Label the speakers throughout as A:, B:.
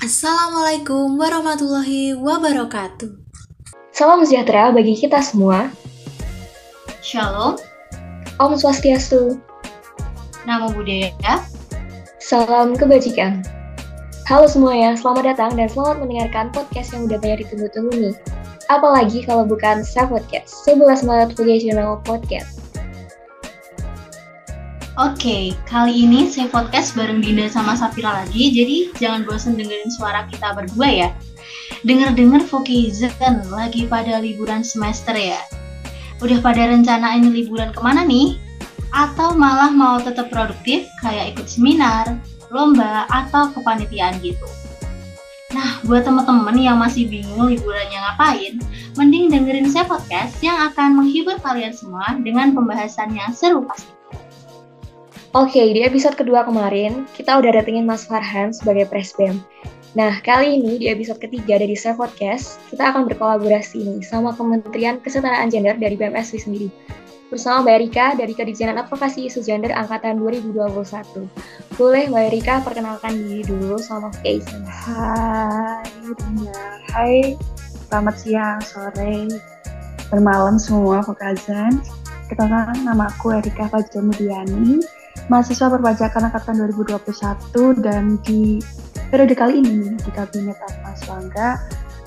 A: Assalamualaikum warahmatullahi wabarakatuh.
B: Salam sejahtera bagi kita semua.
C: Shalom,
B: Om Swastiastu.
C: Namo Buddhaya.
B: Salam kebajikan. Halo semuanya, selamat datang dan selamat mendengarkan podcast yang udah banyak ditunggu-tunggu nih. Apalagi kalau bukan Self Podcast, 11 Maret Vocational Podcast.
C: Oke, kali ini saya podcast bareng Dinda sama Safira lagi, jadi jangan bosan dengerin suara kita berdua ya. Dengar-dengar Vocation lagi pada liburan semester ya. Udah pada rencanain liburan ke mana nih? Atau malah mau tetap produktif kayak ikut seminar, lomba, atau kepanitiaan gitu. Nah, buat teman-teman yang masih bingung liburannya ngapain, mending dengerin saya podcast yang akan menghibur kalian semua dengan pembahasan yang seru pasti.
B: Oke, di episode kedua kemarin, kita udah datengin Mas Farhan sebagai Presbem. Nah, kali ini di episode ketiga dari Self Podcast, kita akan berkolaborasi nih sama Kementerian Kesetaraan Gender dari BMSW sendiri bersama Mbak Erika dari Kedijenan Advokasi Isu Gender Angkatan 2021. Boleh Mbak Erika perkenalkan diri dulu sama Jason.
D: Hai. Hai, selamat siang, sore, bermalam semua Pokazan. Kenalkan nama aku Erika Fajamudiani, mahasiswa perpajakan angkatan 2021 dan di periode kali ini di Kabinet Atmas Bangga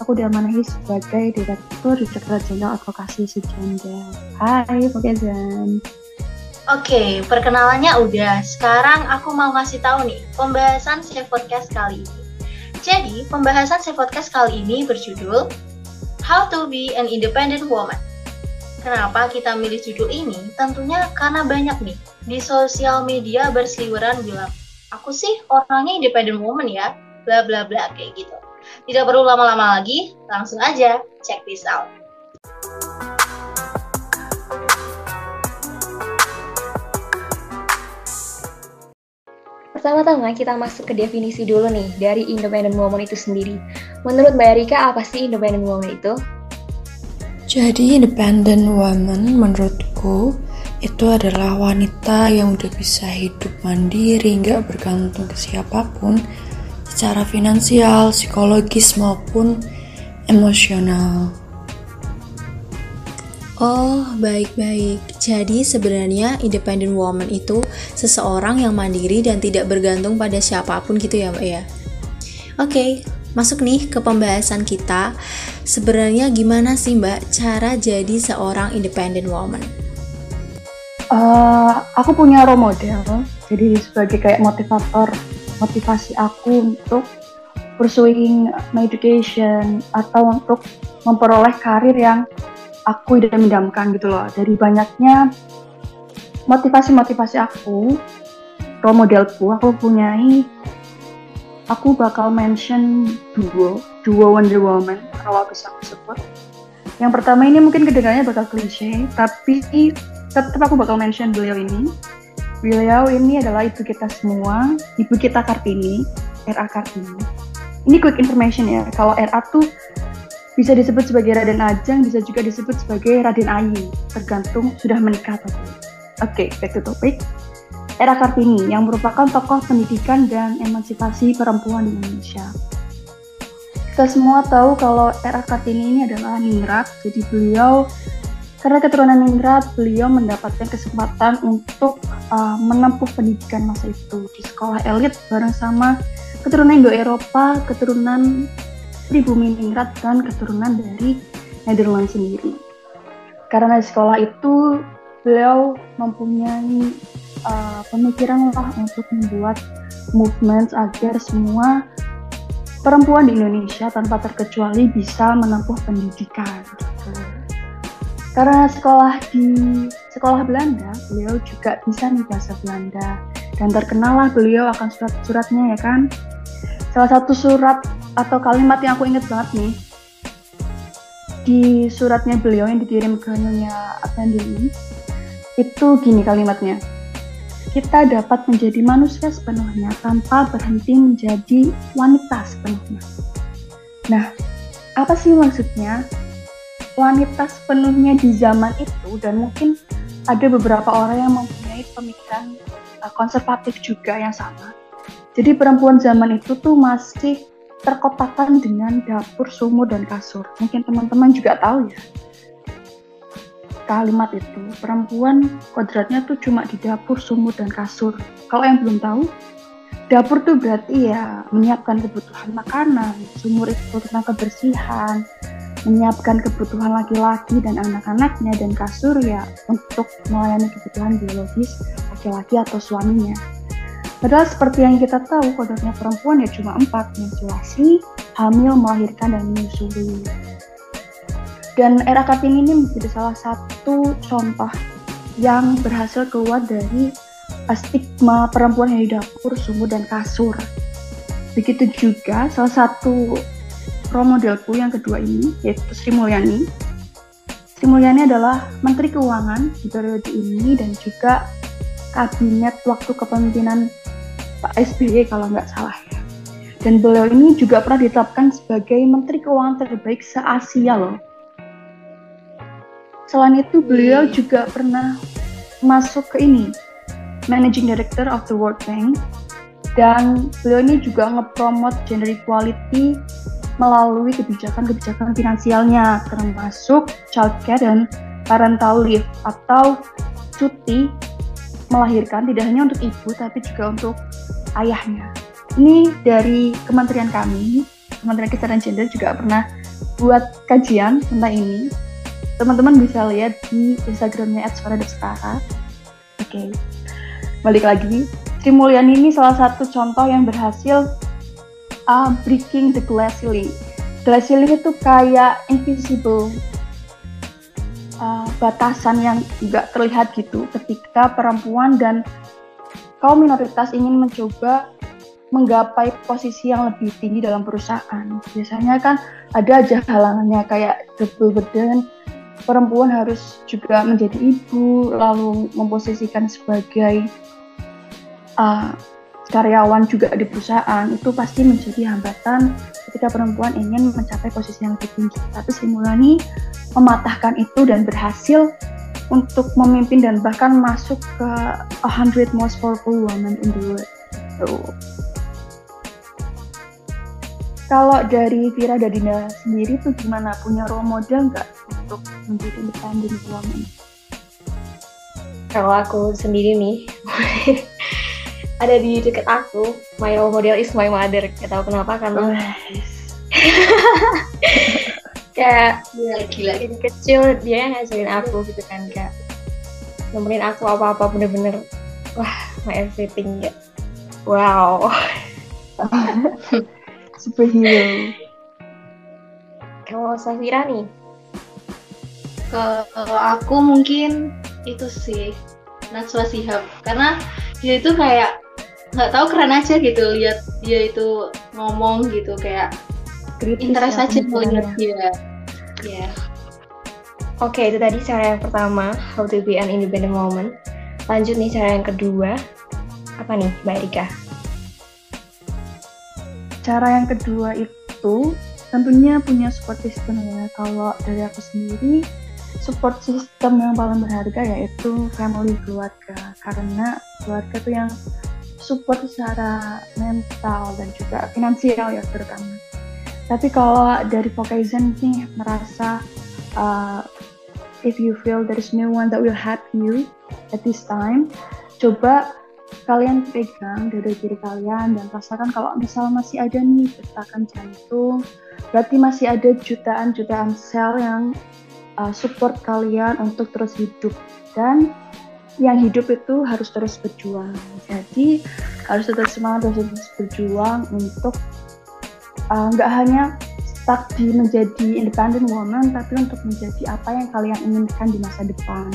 D: aku diamanahi sebagai Direktur Direktur Jenderal Advokasi Sujanda. Hai, Pokazan.
C: Oke, perkenalannya udah. Sekarang aku mau ngasih tahu nih pembahasan Safe Podcast kali ini. Jadi, pembahasan Safe Podcast kali ini berjudul How to be an Independent Woman. Kenapa kita milih judul ini? Tentunya karena banyak nih di sosial media berseliweran bilang, aku sih orangnya independent woman ya, bla bla bla kayak gitu. Tidak perlu lama-lama lagi, langsung aja check this out.
B: Pertama-tama kita masuk ke definisi dulu nih dari independent woman itu sendiri. Menurut Mbak Erika, apa sih independent woman itu?
A: Jadi independent woman menurutku itu adalah wanita yang udah bisa hidup mandiri, nggak bergantung ke siapa pun, secara finansial, psikologis maupun emosional. Oh, baik-baik. Jadi sebenarnya independent woman itu seseorang yang mandiri dan tidak bergantung pada siapa pun gitu ya, Mbak ya. Oke, masuk nih ke pembahasan kita. Sebenarnya gimana sih, Mbak, cara jadi seorang independent woman?
D: Uh, aku punya role model, jadi sebagai kayak motivator, motivasi aku untuk pursuing my education atau untuk memperoleh karir yang aku idam-idamkan gitu loh. Dari banyaknya motivasi-motivasi aku, role modelku, aku punyai aku bakal mention duo, duo Wonder Woman kalau bisa aku sebut. Yang pertama ini mungkin kedengarannya bakal klise, tapi tetap aku bakal mention beliau ini. Beliau ini adalah ibu kita semua, ibu kita Kartini, RA Kartini. Ini quick information ya, kalau RA tuh bisa disebut sebagai Raden Ajeng, bisa juga disebut sebagai Raden Ayu, tergantung sudah menikah atau belum. Oke, okay, back to topic. Era Kartini yang merupakan tokoh pendidikan dan emansipasi perempuan di Indonesia. Kita semua tahu kalau Era Kartini ini adalah ningrat, jadi beliau karena keturunan ningrat, beliau mendapatkan kesempatan untuk uh, menempuh pendidikan masa itu di sekolah elit bareng sama keturunan Indo-Eropa, keturunan pribumi ningrat dan keturunan dari Netherlands sendiri. Karena di sekolah itu beliau mempunyai uh, pemikiran lah untuk membuat movement agar semua perempuan di Indonesia tanpa terkecuali bisa menempuh pendidikan. Karena sekolah di sekolah Belanda, beliau juga bisa nih bahasa Belanda dan terkenal lah beliau akan surat-suratnya ya kan. Salah satu surat atau kalimat yang aku ingat banget nih di suratnya beliau yang dikirim ke Nyonya Appendini itu gini kalimatnya. Kita dapat menjadi manusia sepenuhnya tanpa berhenti menjadi wanita sepenuhnya. Nah, apa sih maksudnya? Wanita sepenuhnya di zaman itu dan mungkin ada beberapa orang yang mempunyai pemikiran uh, konservatif juga yang sama. Jadi perempuan zaman itu tuh masih terkotakan dengan dapur, sumur, dan kasur. Mungkin teman-teman juga tahu ya kalimat itu. Perempuan kodratnya tuh cuma di dapur, sumur, dan kasur. Kalau yang belum tahu, dapur tuh berarti ya menyiapkan kebutuhan makanan, sumur itu tentang kebersihan, menyiapkan kebutuhan laki-laki dan anak-anaknya, dan kasur ya untuk melayani kebutuhan biologis laki-laki atau suaminya. Padahal seperti yang kita tahu, kodratnya perempuan ya cuma empat, menstruasi, hamil, melahirkan, dan menyusui. Dan era Kartini ini menjadi salah satu contoh yang berhasil keluar dari stigma perempuan yang di dapur, sumur, dan kasur. Begitu juga salah satu role modelku yang kedua ini, yaitu Sri Mulyani. Sri Mulyani adalah Menteri Keuangan di periode ini dan juga kabinet waktu kepemimpinan Pak SBY kalau nggak salah ya. Dan beliau ini juga pernah ditetapkan sebagai Menteri Keuangan terbaik se-Asia loh. Selain itu beliau juga pernah masuk ke ini, Managing Director of the World Bank. Dan beliau ini juga ngepromot gender equality melalui kebijakan-kebijakan finansialnya, termasuk childcare dan parental leave atau cuti melahirkan tidak hanya untuk ibu tapi juga untuk ayahnya. Ini dari kementerian kami, Kementerian Kesetaraan Gender juga pernah buat kajian tentang ini. Teman-teman bisa lihat di Instagramnya @suara Oke, okay. balik lagi. Sri Mulyani ini salah satu contoh yang berhasil uh, breaking the glass ceiling. Glass ceiling itu kayak invisible uh, batasan yang nggak terlihat gitu ketika perempuan dan kaum minoritas ingin mencoba menggapai posisi yang lebih tinggi dalam perusahaan. Biasanya kan ada aja halangannya kayak double burden, perempuan harus juga menjadi ibu, lalu memposisikan sebagai uh, karyawan juga di perusahaan, itu pasti menjadi hambatan ketika perempuan ingin mencapai posisi yang lebih tinggi. Tapi Sri Mulyani mematahkan itu dan berhasil untuk memimpin dan bahkan masuk ke 100 most powerful women in the world. So, kalau dari Vira Dadina sendiri tuh gimana? Punya role model nggak untuk menjadi independent woman?
B: Kalau aku sendiri nih, ada di dekat aku, my role model is my mother. Gak tahu kenapa karena kayak gila, gila. Dari kecil dia yang ngajarin aku gitu kan kayak nemenin aku apa-apa bener-bener. Wah my everything ya wow.
D: Superhero.
B: Kalau Safira nih?
C: Kalau aku mungkin itu sih Najwa Shihab. Karena dia itu kayak nggak tahu keren aja gitu lihat dia itu ngomong gitu kayak Kritis interest ya, aja melihat dia ya
B: Oke, itu tadi cara yang pertama, how to be an independent woman. Lanjut nih cara yang kedua. Apa nih, Mbak Erika?
D: Cara yang kedua itu tentunya punya support system ya. Kalau dari aku sendiri, support system yang paling berharga yaitu family keluarga. Karena keluarga itu yang support secara mental dan juga finansial ya terutama. Tapi kalau dari Vocation nih merasa uh, if you feel there is no one that will help you at this time, coba kalian pegang dari diri kalian dan rasakan kalau misal masih ada nih detakan jantung, berarti masih ada jutaan-jutaan sel yang uh, support kalian untuk terus hidup dan yang hidup itu harus terus berjuang. Jadi harus tetap semangat terus berjuang untuk uh, nggak uh, hanya stuck di menjadi independent woman, tapi untuk menjadi apa yang kalian inginkan di masa depan.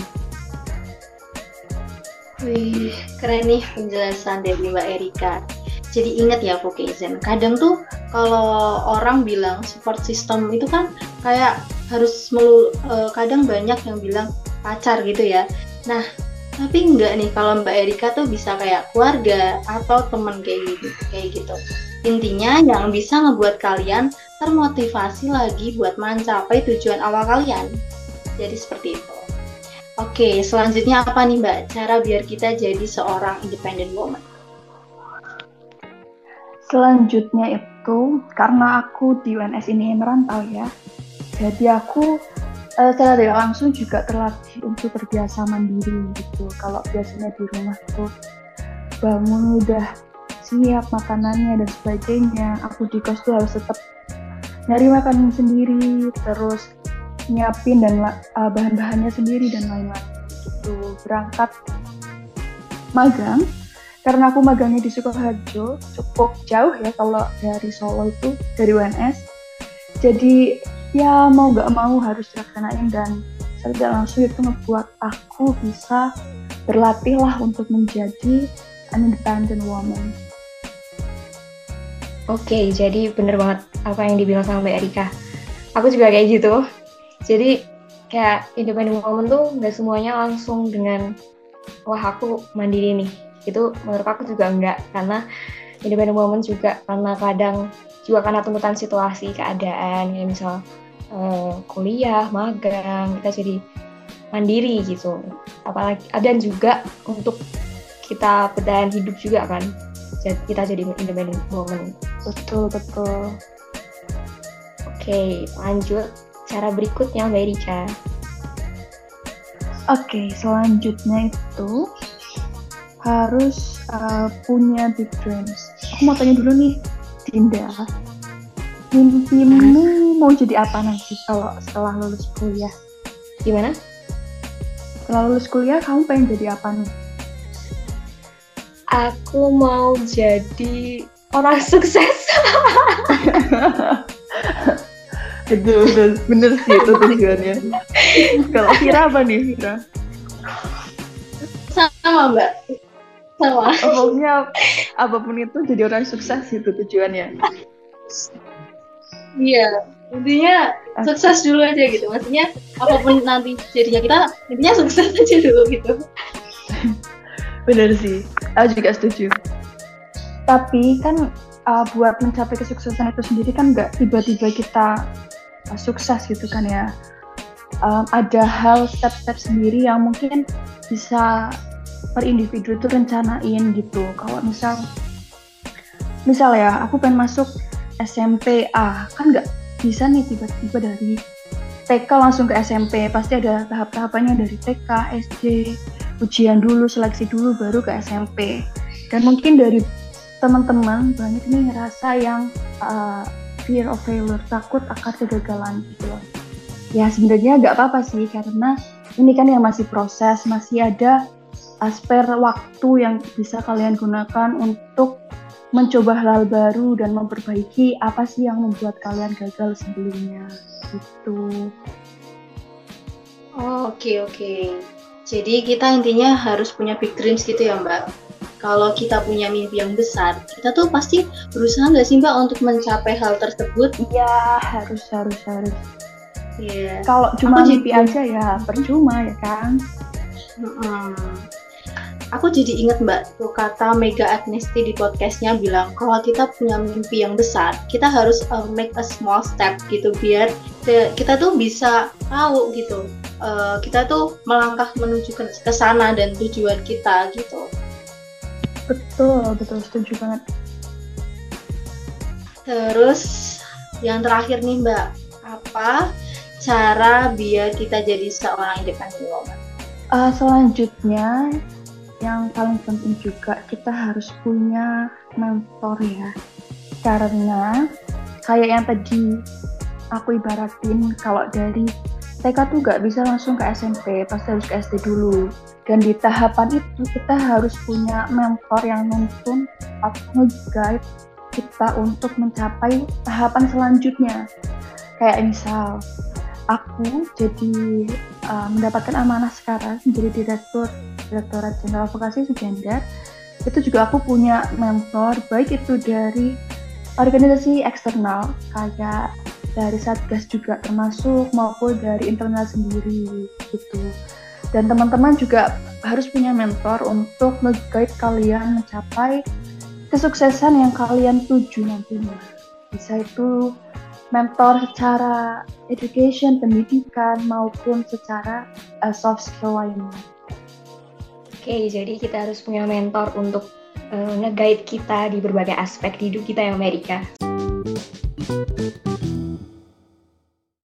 C: Wih, keren nih penjelasan dari Mbak Erika. Jadi ingat ya vocation, kadang tuh kalau orang bilang support system itu kan kayak harus melu, uh, kadang banyak yang bilang pacar gitu ya. Nah, tapi enggak nih kalau Mbak Erika tuh bisa kayak keluarga atau temen kayak gitu, kayak gitu. Intinya yang bisa ngebuat kalian termotivasi lagi buat mencapai tujuan awal kalian. Jadi seperti itu. Oke, selanjutnya apa nih Mbak? Cara biar kita jadi seorang independent woman.
D: Selanjutnya itu karena aku di UNS ini merantau ya, jadi aku uh, secara tidak langsung juga terlatih untuk terbiasa mandiri gitu. Kalau biasanya di rumah tuh bangun udah siap makanannya dan sebagainya, aku di kos tuh harus tetap nyari makanan sendiri, terus nyiapin dan uh, bahan-bahannya sendiri dan lain-lain gitu. Berangkat magang karena aku magangnya di Sukoharjo cukup jauh ya kalau dari Solo itu dari UNS jadi ya mau gak mau harus dilaksanain dan saya tidak langsung itu ngebuat aku bisa berlatih lah untuk menjadi an independent woman
B: Oke, jadi bener banget apa yang dibilang sama Mbak Erika. Aku juga kayak gitu. Jadi kayak independent woman tuh nggak semuanya langsung dengan wah aku mandiri nih itu menurut aku juga enggak karena independent woman juga karena kadang juga karena tuntutan situasi keadaan ya misal uh, kuliah magang kita jadi mandiri gitu. Apalagi dan juga untuk kita bertahan hidup juga kan kita jadi independent woman.
D: Betul betul.
B: Oke lanjut cara berikutnya Mbak Erika.
D: Oke, selanjutnya itu harus uh, punya big dreams. Aku mau tanya dulu nih, Dinda. Mimpimu mau jadi apa nanti kalau setelah lulus kuliah?
B: Gimana?
D: Setelah lulus kuliah, kamu pengen jadi apa nih?
B: Aku mau jadi orang sukses.
D: itu udah bener sih itu tujuannya kalau Vira apa nih Vira
C: sama mbak sama.
D: Pokoknya apa pun itu jadi orang sukses itu tujuannya.
C: Iya. Intinya sukses dulu aja gitu. Maksudnya apa pun nanti jadinya kita intinya sukses aja dulu gitu.
D: Bener sih. Aku juga setuju. Tapi kan uh, buat mencapai kesuksesan itu sendiri kan nggak tiba-tiba kita sukses gitu kan ya. Um, ada hal step-step sendiri yang mungkin bisa per individu itu rencanain gitu. Kalau misal misal ya aku pengen masuk SMP A kan nggak bisa nih tiba-tiba dari TK langsung ke SMP pasti ada tahap-tahapannya dari TK SD ujian dulu seleksi dulu baru ke SMP dan mungkin dari teman-teman banyak nih ngerasa yang uh, fear of failure, takut akan kegagalan gitu loh. Ya sebenarnya nggak apa-apa sih karena ini kan yang masih proses, masih ada aspek waktu yang bisa kalian gunakan untuk mencoba hal baru dan memperbaiki apa sih yang membuat kalian gagal sebelumnya gitu.
C: Oh, oke okay, oke. Okay. Jadi kita intinya harus punya big dreams gitu ya Mbak kalau kita punya mimpi yang besar, kita tuh pasti berusaha nggak sih Mbak untuk mencapai hal tersebut?
D: Iya, harus harus harus.
C: Iya. Yeah.
D: Kalau cuma Aku mimpi jadi... aja ya percuma ya kan.
C: Hmm. Aku jadi inget Mbak tuh kata Mega Agnesti di podcastnya bilang kalau kita punya mimpi yang besar, kita harus uh, make a small step gitu biar kita tuh bisa tahu gitu. Uh, kita tuh melangkah menuju ke, ke sana dan tujuan kita gitu.
D: Betul, betul setuju banget.
C: Terus yang terakhir nih Mbak, apa cara biar kita jadi seorang independent woman?
D: Uh, selanjutnya yang paling penting juga kita harus punya mentor ya. Karena kayak yang tadi aku ibaratin kalau dari TK tuh gak bisa langsung ke SMP, pasti harus ke SD dulu. Dan di tahapan itu kita harus punya mentor yang nuntun atau guide kita untuk mencapai tahapan selanjutnya. Kayak misal, aku jadi uh, mendapatkan amanah sekarang menjadi direktur Direktorat Jenderal Vokasi Sugender. Itu juga aku punya mentor, baik itu dari organisasi eksternal kayak dari satgas juga termasuk maupun dari internal sendiri gitu dan teman-teman juga harus punya mentor untuk nge-guide kalian mencapai kesuksesan yang kalian tuju nantinya bisa itu mentor secara education, pendidikan maupun secara uh, soft skill lainnya.
B: Oke, jadi kita harus punya mentor untuk uh, nge-guide kita di berbagai aspek hidup kita yang Amerika.